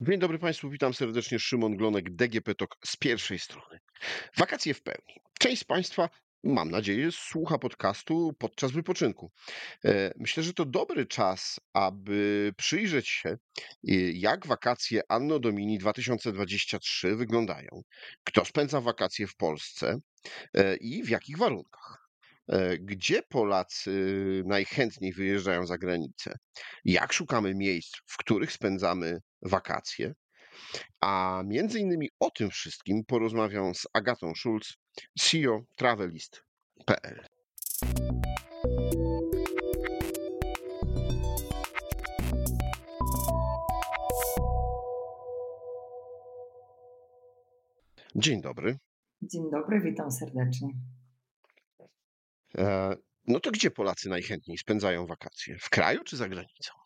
Dzień dobry Państwu, witam serdecznie. Szymon Glonek, DGP TOK z pierwszej strony. Wakacje w pełni. Część z Państwa, mam nadzieję, słucha podcastu podczas wypoczynku. E, Myślę, że to dobry czas, aby przyjrzeć się, e, jak wakacje Anno Domini 2023 wyglądają. Kto spędza wakacje w Polsce e, i w jakich warunkach. Gdzie Polacy najchętniej wyjeżdżają za granicę? Jak szukamy miejsc, w których spędzamy wakacje? A między innymi o tym wszystkim porozmawiam z Agatą Schulz, CEO Travelist.pl. Dzień dobry. Dzień dobry, witam serdecznie. E, No to gdzie Polacy najchętniej spędzają wakacje? W kraju czy za granicą?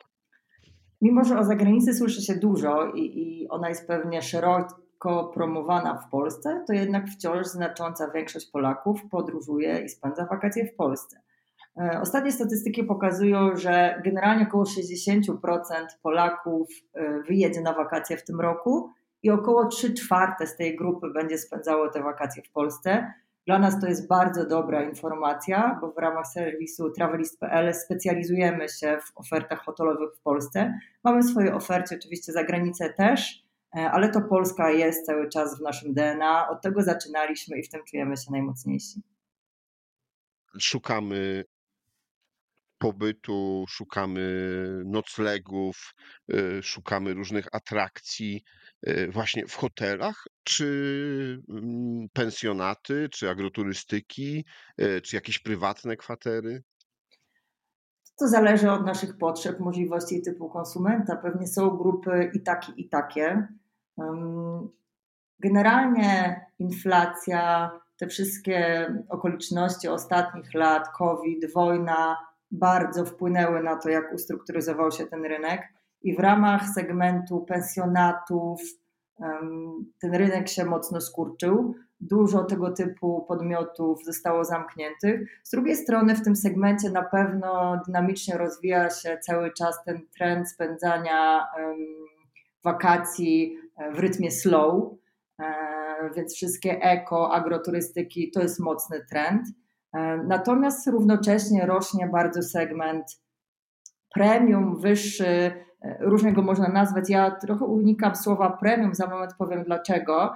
Mimo, że o zagranicy słyszy się dużo i, i ona jest pewnie szeroko promowana w Polsce, to jednak wciąż znacząca większość Polaków podróżuje i spędza wakacje w Polsce. E, Ostatnie statystyki pokazują, że generalnie około 60% Polaków e, wyjedzie na wakacje w tym roku i około 3 czwarte z tej grupy będzie spędzało te wakacje w Polsce. Dla nas to jest bardzo dobra informacja, bo w ramach serwisu travelist.pl specjalizujemy się w ofertach hotelowych w Polsce. Mamy w swojej ofercie oczywiście za granicę też, e, ale to Polska jest cały czas w naszym DNA. Od tego zaczynaliśmy i w tym czujemy się najmocniejsi. Szukamy pobytu, szukamy noclegów, y, szukamy różnych atrakcji właśnie w hotelach, czy mm, pensjonaty, czy agroturystyki, y, czy jakieś prywatne kwatery? To zależy od naszych potrzeb, możliwości i typu konsumenta. Pewnie są grupy i takie, i takie. Generalnie inflacja, te wszystkie okoliczności ostatnich lat, COVID, wojna, bardzo wpłynęły na to, jak ustrukturyzował się ten rynek. I w ramach segmentu pensjonatów ten rynek się mocno skurczył. Dużo tego typu podmiotów zostało zamkniętych. Z drugiej strony, w tym segmencie na pewno dynamicznie rozwija się cały czas ten trend spędzania wakacji w rytmie slow, e, więc wszystkie eko, agroturystyki to jest mocny trend. E, Natomiast równocześnie rośnie bardzo segment premium, wyższy, różnie go można nazwać. Ja trochę unikam słowa premium, za moment powiem dlaczego,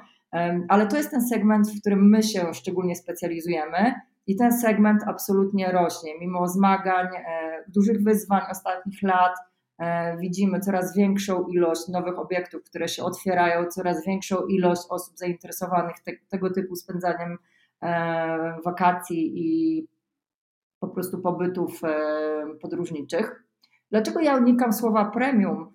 ale to jest ten segment, w którym my się szczególnie specjalizujemy i ten segment absolutnie rośnie. Mimo zmagań, e, dużych wyzwań ostatnich lat, e, widzimy coraz większą ilość nowych obiektów, które się otwierają, coraz większą ilość osób zainteresowanych te, tego typu spędzaniem e, wakacji i po prostu pobytów e, podróżniczych. Dlaczego ja unikam słowa premium?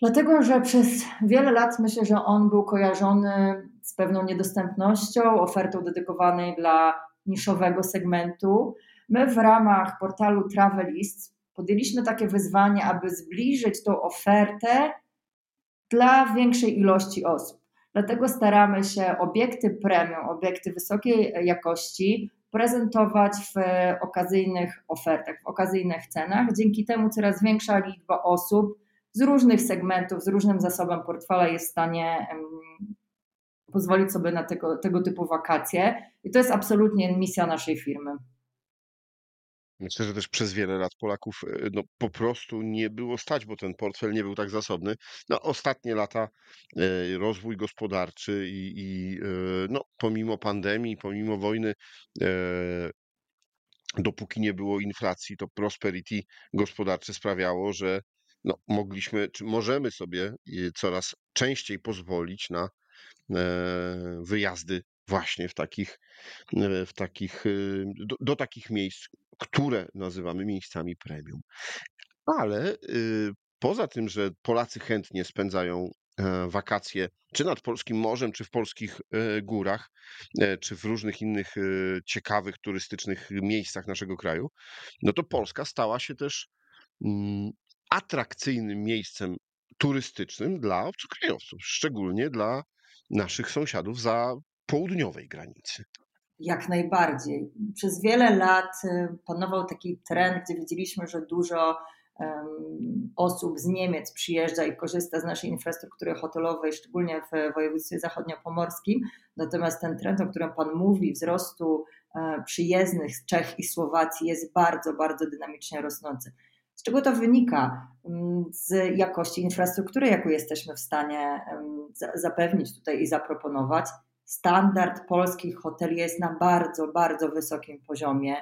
Dlatego, że przez wiele lat myślę, że on był kojarzony z pewną niedostępnością, ofertą dedykowanej dla niszowego segmentu. My w ramach portalu Travelist podjęliśmy takie wyzwanie, aby zbliżyć tą ofertę dla większej ilości osób. Dlatego staramy się obiekty premium, obiekty wysokiej jakości prezentować w okazyjnych ofertach, w okazyjnych cenach. Dzięki temu coraz większa liczba osób z różnych segmentów, z różnym zasobem portfela jest w stanie pozwolić sobie na tego, tego typu wakacje. I to jest absolutnie misja naszej firmy. Myślę, że też przez wiele lat Polaków e, no, po prostu nie było stać, bo ten portfel nie był tak zasobny. No, ostatnie lata e, rozwój gospodarczy i, i e, no, pomimo pandemii, pomimo wojny, dopóki nie było inflacji, to prosperity gospodarcze sprawiało, że no, mogliśmy, czy możemy sobie coraz częściej pozwolić na wyjazdy właśnie w takich, w takich, do, do takich miejsc, które nazywamy miejscami premium. Ale y, poza tym, że Polacy chętnie spędzają e, wakacje czy nad polskim morzem, czy w polskich e, górach, e, czy w różnych innych ciekawych turystycznych miejscach naszego kraju, no to Polska stała się też mm, atrakcyjnym miejscem turystycznym dla obcokrajowców, szczególnie dla naszych sąsiadów za południowej granicy. Jak najbardziej. Przez wiele lat y, panował taki trend, gdzie widzieliśmy, że dużo osób z Niemiec przyjeżdża i korzysta z naszej infrastruktury hotelowej, szczególnie w województwie zachodniopomorskim. Natomiast ten trend, o którym Pan mówi, wzrostu e, przyjezdnych z Czech i Słowacji jest bardzo, bardzo dynamicznie rosnący. Z czego to wynika? Mm, z jakości infrastruktury, jaką jesteśmy w stanie zapewnić tutaj i zaproponować. Standard polskich hoteli jest na bardzo, bardzo wysokim poziomie.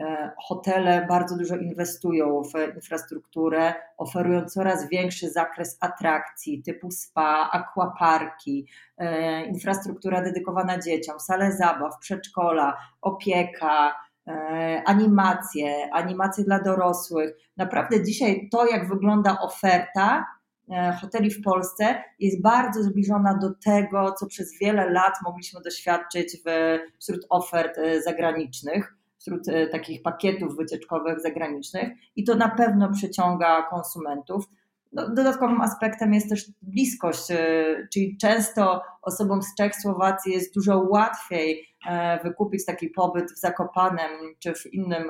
E, hotele bardzo dużo inwestują w infrastrukturę, oferują coraz większy zakres atrakcji typu spa, aquaparki, e, infrastruktura dedykowana dzieciom, sale zabaw, przedszkola, opieka, e, animacje, animacje dla dorosłych. Naprawdę dzisiaj to, jak wygląda oferta hoteli w Polsce, jest bardzo zbliżona do tego, co przez wiele lat mogliśmy doświadczyć wśród ofert zagranicznych wśród e, takich pakietów wycieczkowych zagranicznych i to na pewno przyciąga konsumentów. No, dodatkowym aspektem jest też bliskość, e, czyli często osobom z Czech, Słowacji jest dużo łatwiej e, wykupić taki pobyt w Zakopanem czy w innym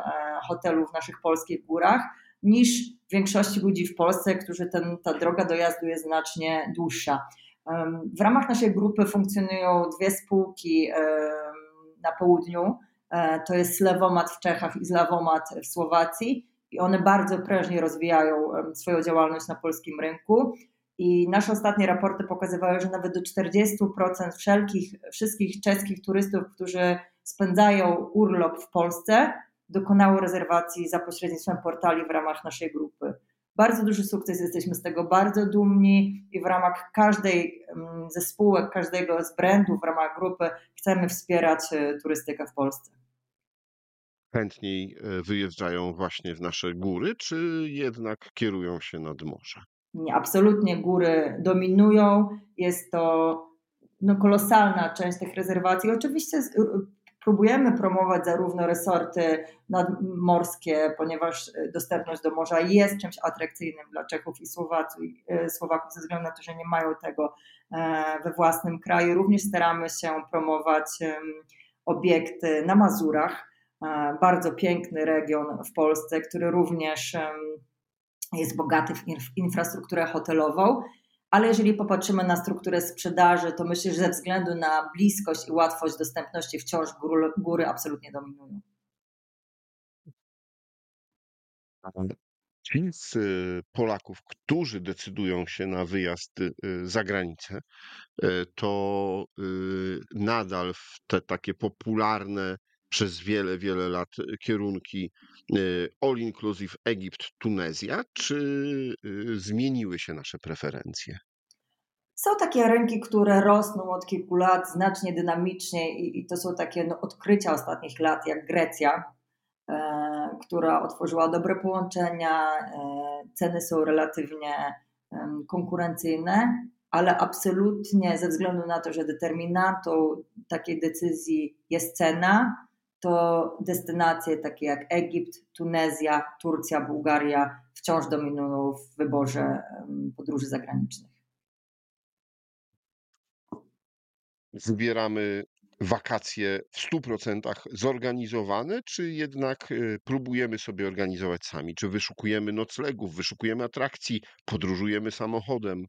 hotelu w naszych polskich górach, niż większości ludzi w Polsce, którzy ten, ta droga dojazdu jest znacznie dłuższa. W ramach naszej grupy funkcjonują dwie spółki na południu, E, to jest Slewomat w Czechach i Slawomat w Słowacji i one bardzo prężnie rozwijają swoją działalność na polskim rynku. I nasze ostatnie raporty pokazywały, że nawet do 40% wszelkich, wszystkich czeskich turystów, którzy spędzają urlop w Polsce, dokonało rezerwacji za pośrednictwem portali w ramach naszej grupy. Bardzo duży sukces, jesteśmy z tego bardzo dumni i w ramach każdej ze spółek, każdego z brandów w ramach grupy chcemy wspierać e, turystykę w Polsce chętniej e, wyjeżdżają właśnie w nasze góry, czy jednak kierują się nad morze? Nie, absolutnie góry dominują. Jest to no, kolosalna część tych rezerwacji. Oczywiście próbujemy promować zarówno resorty nadmorskie, ponieważ e, dostępność do morza jest czymś atrakcyjnym dla Czechów i Słowaków, e, Słowaków ze względu na to, że nie mają tego we własnym kraju. Również staramy się promować obiekty na Mazurach, E, bardzo piękny region w Polsce, który również jest bogaty w infrastrukturę hotelową. Ale jeżeli popatrzymy na strukturę sprzedaży, to myślę, że ze względu na bliskość i łatwość dostępności wciąż góry, absolutnie dominują. Ci z y, Polaków, którzy decydują się na wyjazd y, za granicę, y, to nadal w te takie popularne przez wiele, wiele lat y, kierunki y, all inclusive Egipt, Tunezja, czy y, zmieniły się nasze preferencje? Są takie rynki, które rosną od kilku lat znacznie dynamicznie i, i to są takie no, odkrycia ostatnich lat, jak Grecja, e, która otworzyła dobre połączenia, e, ceny są relatywnie e, konkurencyjne, ale absolutnie ze względu na to, że determinantą takiej decyzji jest cena, to destynacje takie jak Egipt, Tunezja, Turcja, Bułgaria wciąż dominują w wyborze podróży zagranicznych. Wybieramy wakacje w 100% zorganizowane, czy jednak y, próbujemy sobie organizować sami? Czy wyszukujemy noclegów, wyszukujemy atrakcji, podróżujemy samochodem?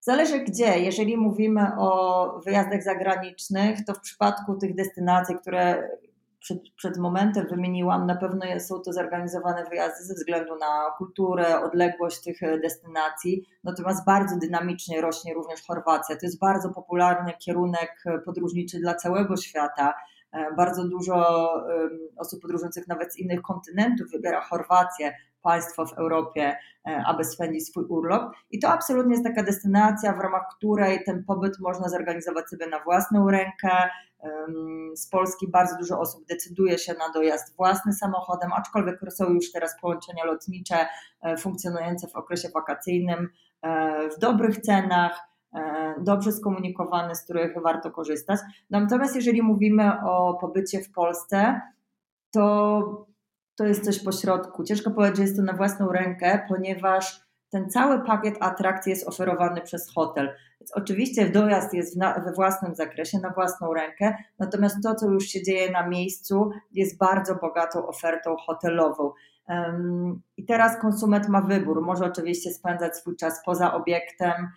Zależy gdzie. Jeżeli mówimy o wyjazdach zagranicznych, to w przypadku tych destynacji, które przed, przed momentem wymieniłam, na pewno są to zorganizowane wyjazdy ze względu na kulturę, odległość tych e, destynacji, natomiast bardzo dynamicznie rośnie również Chorwacja. To jest bardzo popularny kierunek e, podróżniczy dla całego świata. E, bardzo dużo osób podróżujących nawet z innych kontynentów wybiera Chorwację, państwo w Europie, aby spędzić swój urlop. I to absolutnie jest taka destynacja, w ramach której ten pobyt można zorganizować sobie na własną rękę, z Polski bardzo dużo osób decyduje się na dojazd własnym samochodem, aczkolwiek są już teraz połączenia lotnicze e, funkcjonujące w okresie wakacyjnym e, w dobrych cenach, e, dobrze skomunikowane, z których warto korzystać. Natomiast jeżeli mówimy o pobycie w Polsce, to to jest coś pośrodku. Ciężko powiedzieć, że jest to na własną rękę, ponieważ ten cały pakiet atrakcji jest oferowany przez hotel. Więc oczywiście dojazd jest we własnym zakresie, na własną rękę, natomiast to, co już się dzieje na miejscu, jest bardzo bogatą ofertą hotelową. I teraz konsument ma wybór. Może oczywiście spędzać swój czas poza obiektem,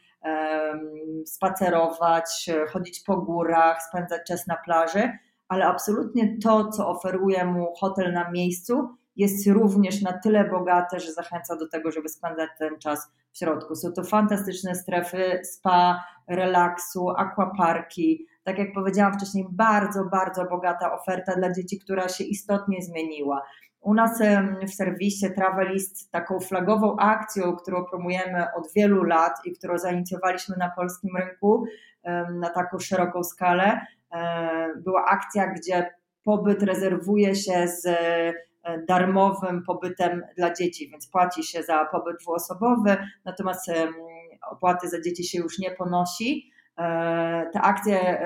spacerować, chodzić po górach, spędzać czas na plaży, ale absolutnie to, co oferuje mu hotel na miejscu, jest również na tyle bogate, że zachęca do tego, żeby spędzać ten czas w środku. Są to fantastyczne strefy spa, relaksu, aquaparki. Tak jak powiedziałam wcześniej, bardzo, bardzo bogata oferta dla dzieci, która się istotnie zmieniła. U nas w serwisie Travelist taką flagową akcją, którą promujemy od wielu lat i którą zainicjowaliśmy na polskim rynku na taką szeroką skalę, była akcja, gdzie pobyt rezerwuje się z E, darmowym pobytem dla dzieci, więc płaci się za pobyt dwuosobowy, natomiast opłaty za dzieci się już nie ponosi. E, te akcje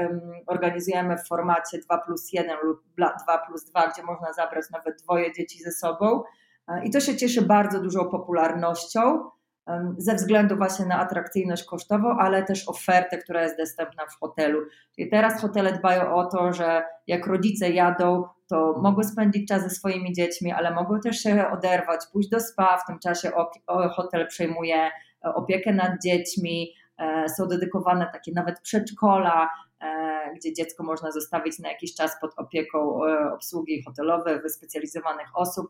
organizujemy w formacie 2 plus 1 lub 2 plus 2, gdzie można zabrać nawet dwoje dzieci ze sobą. E, I to się cieszy bardzo dużą popularnością ze względu właśnie na atrakcyjność kosztową, ale też ofertę, która jest dostępna w hotelu. Czyli teraz hotele dbają o to, że jak rodzice jadą, to mogą spędzić czas ze swoimi dziećmi, ale mogą też się oderwać, pójść do spa, w tym czasie hotel przejmuje e, opiekę nad dziećmi, e, są dedykowane takie nawet przedszkola, e, gdzie dziecko można zostawić na jakiś czas pod opieką obsługi hotelowej, wyspecjalizowanych osób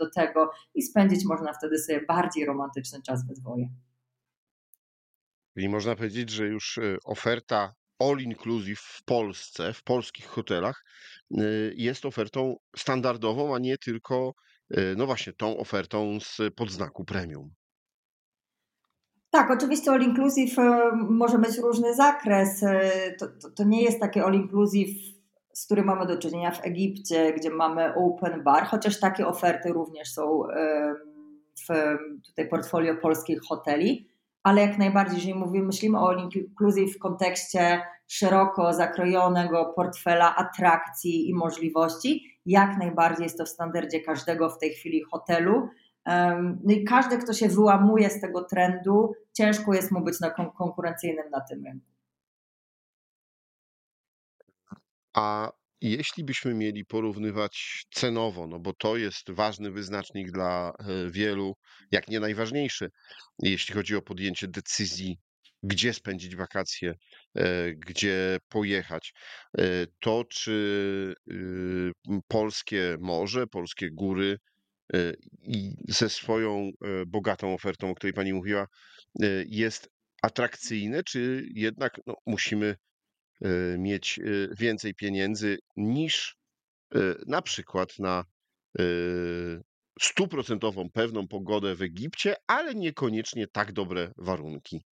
do tego i spędzić można wtedy sobie bardziej romantyczny czas we dwoje. Czyli można powiedzieć, że już oferta all inclusive w Polsce, w polskich hotelach, y, jest ofertą standardową, a nie tylko, y, no właśnie, tą ofertą z podznaku premium. Tak, oczywiście all inclusive y, może mieć różny zakres. To, to, to, nie jest takie all inclusive, z którym mamy do czynienia w Egipcie, gdzie mamy open bar, chociaż takie oferty również są w tutaj portfolio polskich hoteli ale jak najbardziej, jeżeli mówimy, myślimy o inclusive w kontekście szeroko zakrojonego portfela atrakcji i możliwości, jak najbardziej jest to w standardzie każdego w tej chwili hotelu. No i każdy, kto się wyłamuje z tego trendu, ciężko jest mu być na konkurencyjnym na tym rynku. A jeśli byśmy mieli porównywać cenowo, no bo to jest ważny wyznacznik dla e, wielu, jak nie najważniejszy, jeśli chodzi o podjęcie decyzji, gdzie spędzić wakacje, e, gdzie pojechać, e, to czy y, polskie morze, polskie góry i ze swoją bogatą ofertą, o której pani mówiła, jest atrakcyjne, czy jednak no, musimy mieć y, więcej pieniędzy niż y, na przykład na stuprocentową pewną pogodę w Egipcie, ale niekoniecznie tak dobre warunki.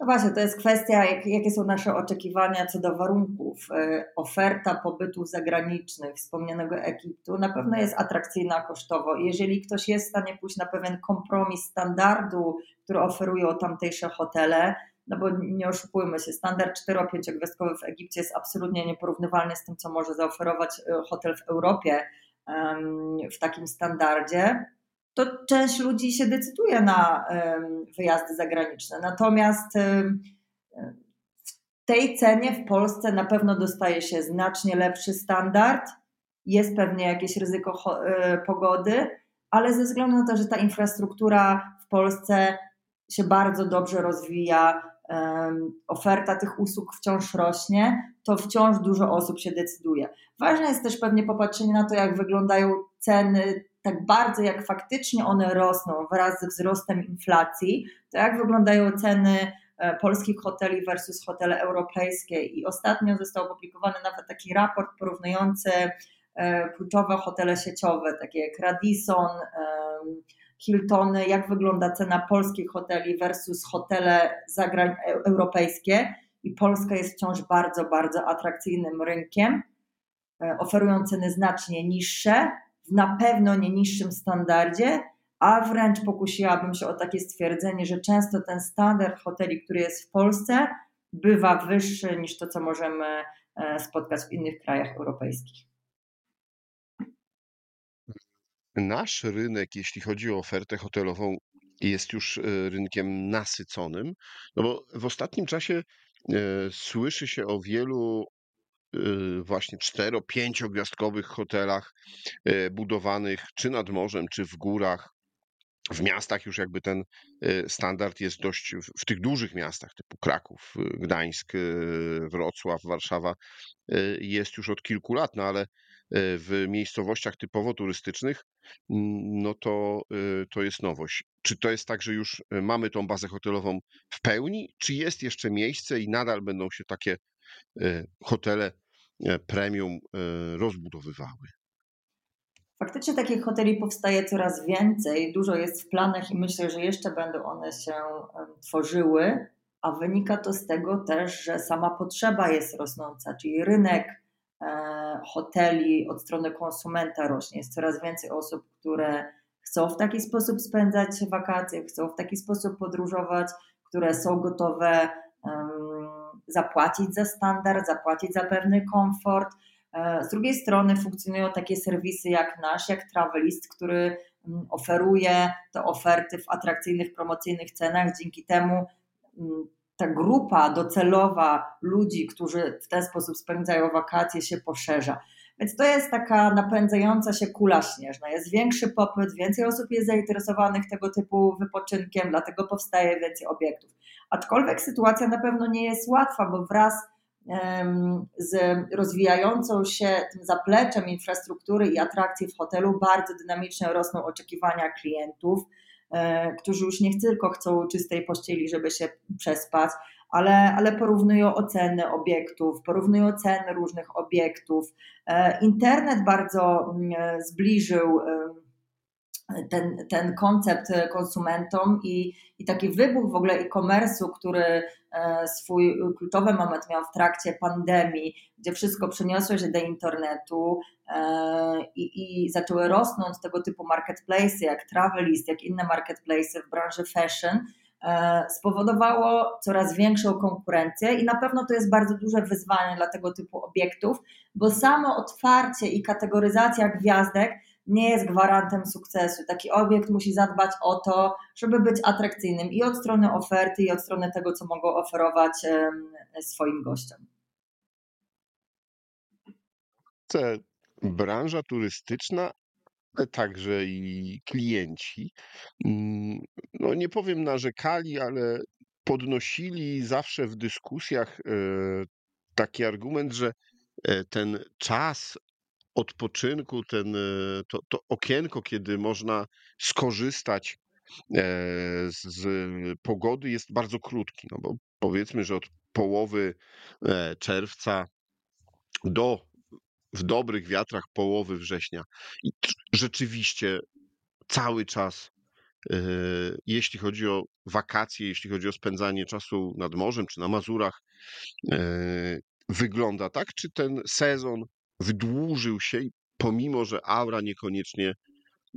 No właśnie, to jest kwestia, jak, jakie są nasze oczekiwania co do warunków. Oferta pobytów zagranicznych wspomnianego Egiptu na pewno jest atrakcyjna kosztowo. Jeżeli ktoś jest w stanie pójść na pewien kompromis standardu, który oferują tamtejsze hotele, no bo nie oszukujmy się, standard 4-5 gwiazdkowy w Egipcie jest absolutnie nieporównywalny z tym, co może zaoferować e, hotel w Europie w takim standardzie, to część ludzi się decyduje na wyjazdy zagraniczne. Natomiast w tej cenie w Polsce na pewno dostaje się znacznie lepszy standard, jest pewnie jakieś ryzyko e, pogody, ale ze względu na to, że ta infrastruktura w Polsce się bardzo dobrze rozwija, oferta tych usług wciąż rośnie, to wciąż dużo osób się decyduje. Ważne jest też pewnie popatrzenie na to, jak wyglądają ceny, tak bardzo jak faktycznie one rosną wraz ze wzrostem inflacji, to jak wyglądają ceny e, polskich hoteli versus hotele europejskie. I ostatnio został opublikowany nawet taki raport porównujący e, kluczowe hotele sieciowe, takie jak Radisson, Hiltony, jak wygląda cena polskich hoteli versus hotele zagrań europejskie. I Polska jest wciąż bardzo, bardzo atrakcyjnym rynkiem, e, oferują ceny znacznie niższe, w na pewno nie niższym standardzie, a wręcz pokusiłabym się o takie stwierdzenie, że często ten standard hoteli, który jest w Polsce, bywa wyższy niż to, co możemy e, spotkać w innych krajach europejskich. Nasz rynek, jeśli chodzi o ofertę hotelową, jest już e, rynkiem nasyconym, no bo w ostatnim czasie e, słyszy się o wielu e, właśnie cztero, pięciogwiazdkowych hotelach budowanych czy nad morzem, czy w górach. W miastach już jakby ten standard jest dość, w, w tych dużych miastach typu Kraków, Gdańsk, Wrocław, Warszawa jest już od kilku lat, no ale w miejscowościach typowo turystycznych, no to, to jest nowość. Czy to jest tak, że już mamy tą bazę hotelową w pełni, czy jest jeszcze miejsce i nadal będą się takie hotele premium rozbudowywały? Faktycznie takich hoteli powstaje coraz więcej, dużo jest w planach i myślę, że jeszcze będą one się tworzyły, a wynika to z tego też, że sama potrzeba jest rosnąca, czyli rynek e, hoteli od strony konsumenta rośnie. Jest coraz więcej osób, które chcą w taki sposób spędzać wakacje, chcą w taki sposób podróżować, które są gotowe zapłacić za standard, zapłacić za pewny komfort. E, z drugiej strony funkcjonują takie serwisy jak nasz, jak Travelist, który oferuje te oferty w atrakcyjnych, promocyjnych cenach. Dzięki temu ta grupa docelowa ludzi, którzy w ten sposób spędzają wakacje, się poszerza. Więc to jest taka napędzająca się kula śnieżna. Jest większy popyt, więcej osób jest zainteresowanych tego typu wypoczynkiem, dlatego powstaje więcej obiektów. Aczkolwiek sytuacja na pewno nie jest łatwa, bo wraz z rozwijającą się tym zapleczem infrastruktury i atrakcji w hotelu bardzo dynamicznie rosną oczekiwania klientów, którzy już nie tylko chcą czystej pościeli, żeby się przespać, ale, ale porównują oceny obiektów, porównują ceny różnych obiektów. E, internet bardzo mm, zbliżył ten, ten koncept konsumentom i, i taki wybuch w ogóle e-commerce'u, który e, swój kluczowy moment miał w trakcie pandemii, gdzie wszystko przeniosło się do internetu e, i, i zaczęły rosnąć tego typu marketplace jak Travelist, jak inne marketplace w branży fashion, e, spowodowało coraz większą konkurencję i na pewno to jest bardzo duże wyzwanie dla tego typu obiektów, bo samo otwarcie i kategoryzacja gwiazdek nie jest gwarantem sukcesu. Taki obiekt musi zadbać o to, żeby być atrakcyjnym i od strony oferty, i od strony tego, co mogą oferować swoim gościom. Branża turystyczna, ale także i klienci, mm, no nie powiem narzekali, ale podnosili zawsze w dyskusjach e, taki argument, że e, ten czas odpoczynku, ten, e, to, to okienko, kiedy można skorzystać z, pogody jest bardzo krótki, no bo powiedzmy, że od połowy czerwca do w dobrych wiatrach połowy września. I rzeczywiście cały czas, jeśli chodzi o wakacje, jeśli chodzi o spędzanie czasu nad morzem czy na Mazurach, wygląda tak, czy ten sezon wydłużył się pomimo, że aura niekoniecznie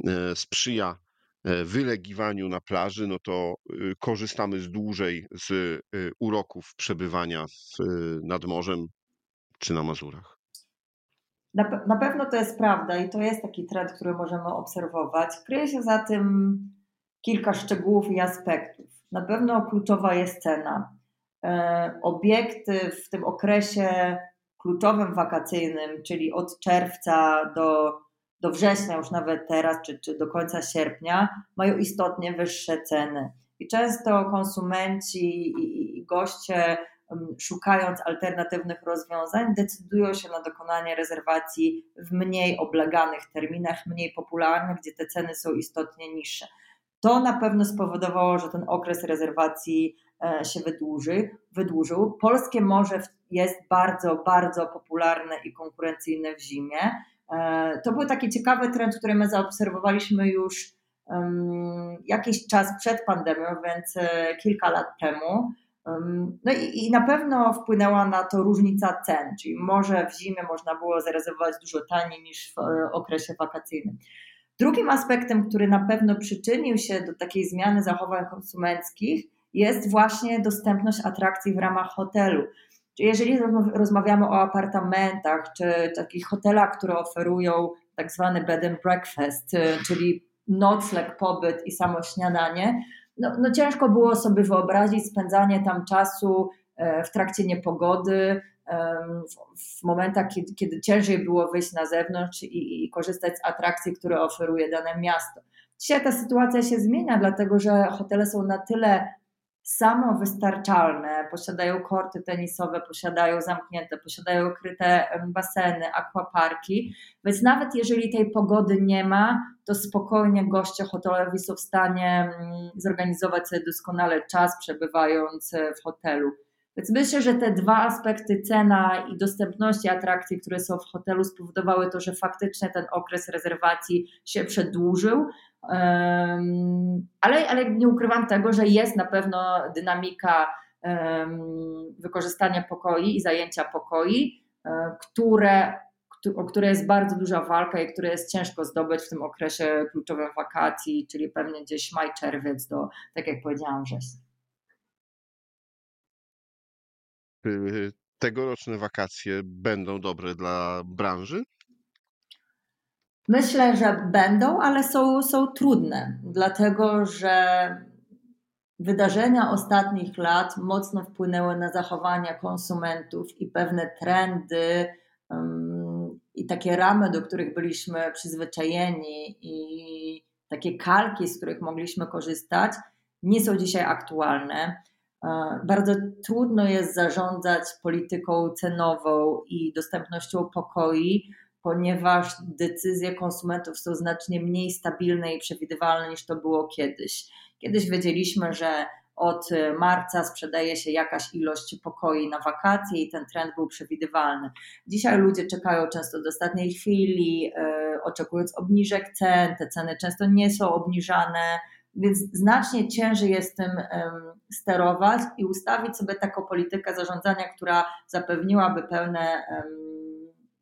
e, sprzyja e, wylegiwaniu na plaży, no to korzystamy z dłużej z uroków przebywania w, nad morzem czy na Mazurach. Na, na pewno to jest prawda i to jest taki trend, który możemy obserwować. Kryje się za tym kilka szczegółów i aspektów. Na pewno kluczowa jest cena. E, obiekty w tym okresie kluczowym wakacyjnym, czyli od czerwca do, do września, już nawet teraz, czy, czy do końca sierpnia, mają istotnie wyższe ceny. I często konsumenci i, i goście, szukając alternatywnych rozwiązań, decydują się na dokonanie rezerwacji w mniej obleganych terminach, mniej popularnych, gdzie te ceny są istotnie niższe. To na pewno spowodowało, że ten okres rezerwacji e, się wydłuży, wydłużył. Polskie morze jest bardzo, bardzo popularne i konkurencyjne w zimie. E, to był taki ciekawy trend, który my zaobserwowaliśmy już jakiś czas przed pandemią, więc e, kilka lat temu. No i, i, na pewno wpłynęła na to różnica cen, czyli może w zimie można było zarezerwować dużo taniej niż w okresie wakacyjnym. Drugim aspektem, który na pewno przyczynił się do takiej zmiany zachowań konsumenckich, jest właśnie dostępność atrakcji w ramach hotelu. Czyli jeżeli rozmawiamy o apartamentach czy takich hotelach, które oferują tak zwany bed and breakfast, czyli nocleg, pobyt i samo śniadanie, no, no ciężko było sobie wyobrazić spędzanie tam czasu e, w trakcie niepogody, w momentach, kiedy, kiedy ciężej było wyjść na zewnątrz i, i, korzystać z atrakcji, które oferuje dane miasto. Dzisiaj ta sytuacja się zmienia, dlatego że hotele są na tyle samowystarczalne, posiadają korty tenisowe, posiadają zamknięte, posiadają kryte baseny, aquaparki, więc nawet jeżeli tej pogody nie ma, to spokojnie goście hotelowi są w stanie mm, zorganizować sobie doskonale czas, przebywając w hotelu. Więc myślę, że te dwa aspekty, cena i dostępności atrakcji, które są w hotelu, spowodowały to, że faktycznie ten okres rezerwacji się przedłużył. Ale, ale nie ukrywam tego, że jest na pewno dynamika wykorzystania pokoi i zajęcia pokoi, e, które, o które jest bardzo duża walka i które jest ciężko zdobyć w tym okresie kluczowym wakacji, czyli pewnie gdzieś maj, czerwiec do, tak jak powiedziałam, września. Y, tegoroczne wakacje będą dobre dla branży? Myślę, że będą, ale są, są trudne, dlatego że wydarzenia ostatnich lat mocno wpłynęły na zachowania konsumentów i pewne trendy um, i takie ramy, do których byliśmy przyzwyczajeni i takie kalki, z których mogliśmy korzystać, nie są dzisiaj aktualne. E, bardzo trudno jest zarządzać polityką cenową i dostępnością pokoi, ponieważ decyzje konsumentów są znacznie mniej stabilne i przewidywalne niż to było kiedyś. Kiedyś wiedzieliśmy, że od marca sprzedaje się jakaś ilość pokoi na wakacje i ten trend był przewidywalny. Dzisiaj ludzie czekają często do ostatniej chwili, e, oczekując obniżek cen, te ceny często nie są obniżane więc znacznie ciężej jest tym sterować i ustawić sobie taką politykę zarządzania, która zapewniłaby pełne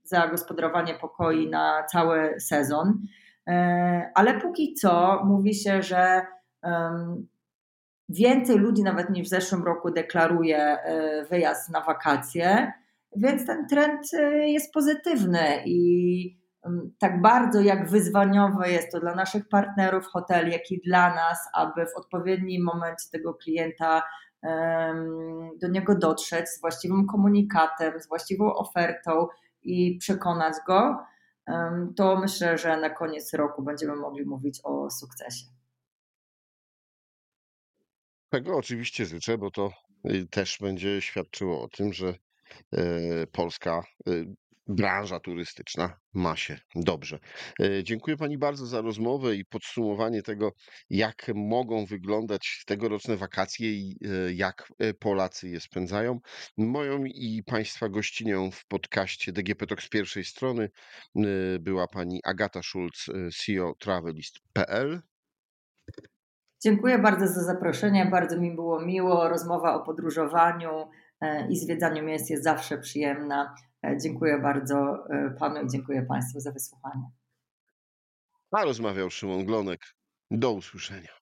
zagospodarowanie pokoi na cały sezon. E, ale póki co mówi się, że więcej ludzi nawet niż w zeszłym roku deklaruje e, wyjazd na wakacje, więc ten trend e, jest pozytywny i tak bardzo jak wyzwaniowe jest to dla naszych partnerów hoteli, jak i dla nas, aby w odpowiednim momencie tego klienta do niego dotrzeć z właściwym komunikatem, z właściwą ofertą i przekonać go, to myślę, że na koniec roku będziemy mogli mówić o sukcesie. Tego oczywiście życzę, bo to y, też będzie świadczyło o tym, że y, Polska y, branża turystyczna ma się dobrze. E, dziękuję Pani bardzo za rozmowę i podsumowanie tego, jak mogą wyglądać tegoroczne wakacje i e, jak e, Polacy je spędzają. Moją i Państwa gościnią w podcaście DGP Talk z pierwszej strony była Pani Agata Schulz, CEO Travelist.pl. Dziękuję bardzo za zaproszenie, bardzo mi było miło. Rozmowa o podróżowaniu i zwiedzaniu miejsc jest zawsze przyjemna. E, dziękuję bardzo e, Panu i dziękuję Państwu za wysłuchanie. A rozmawiał Szymon Glonek. Do usłyszenia.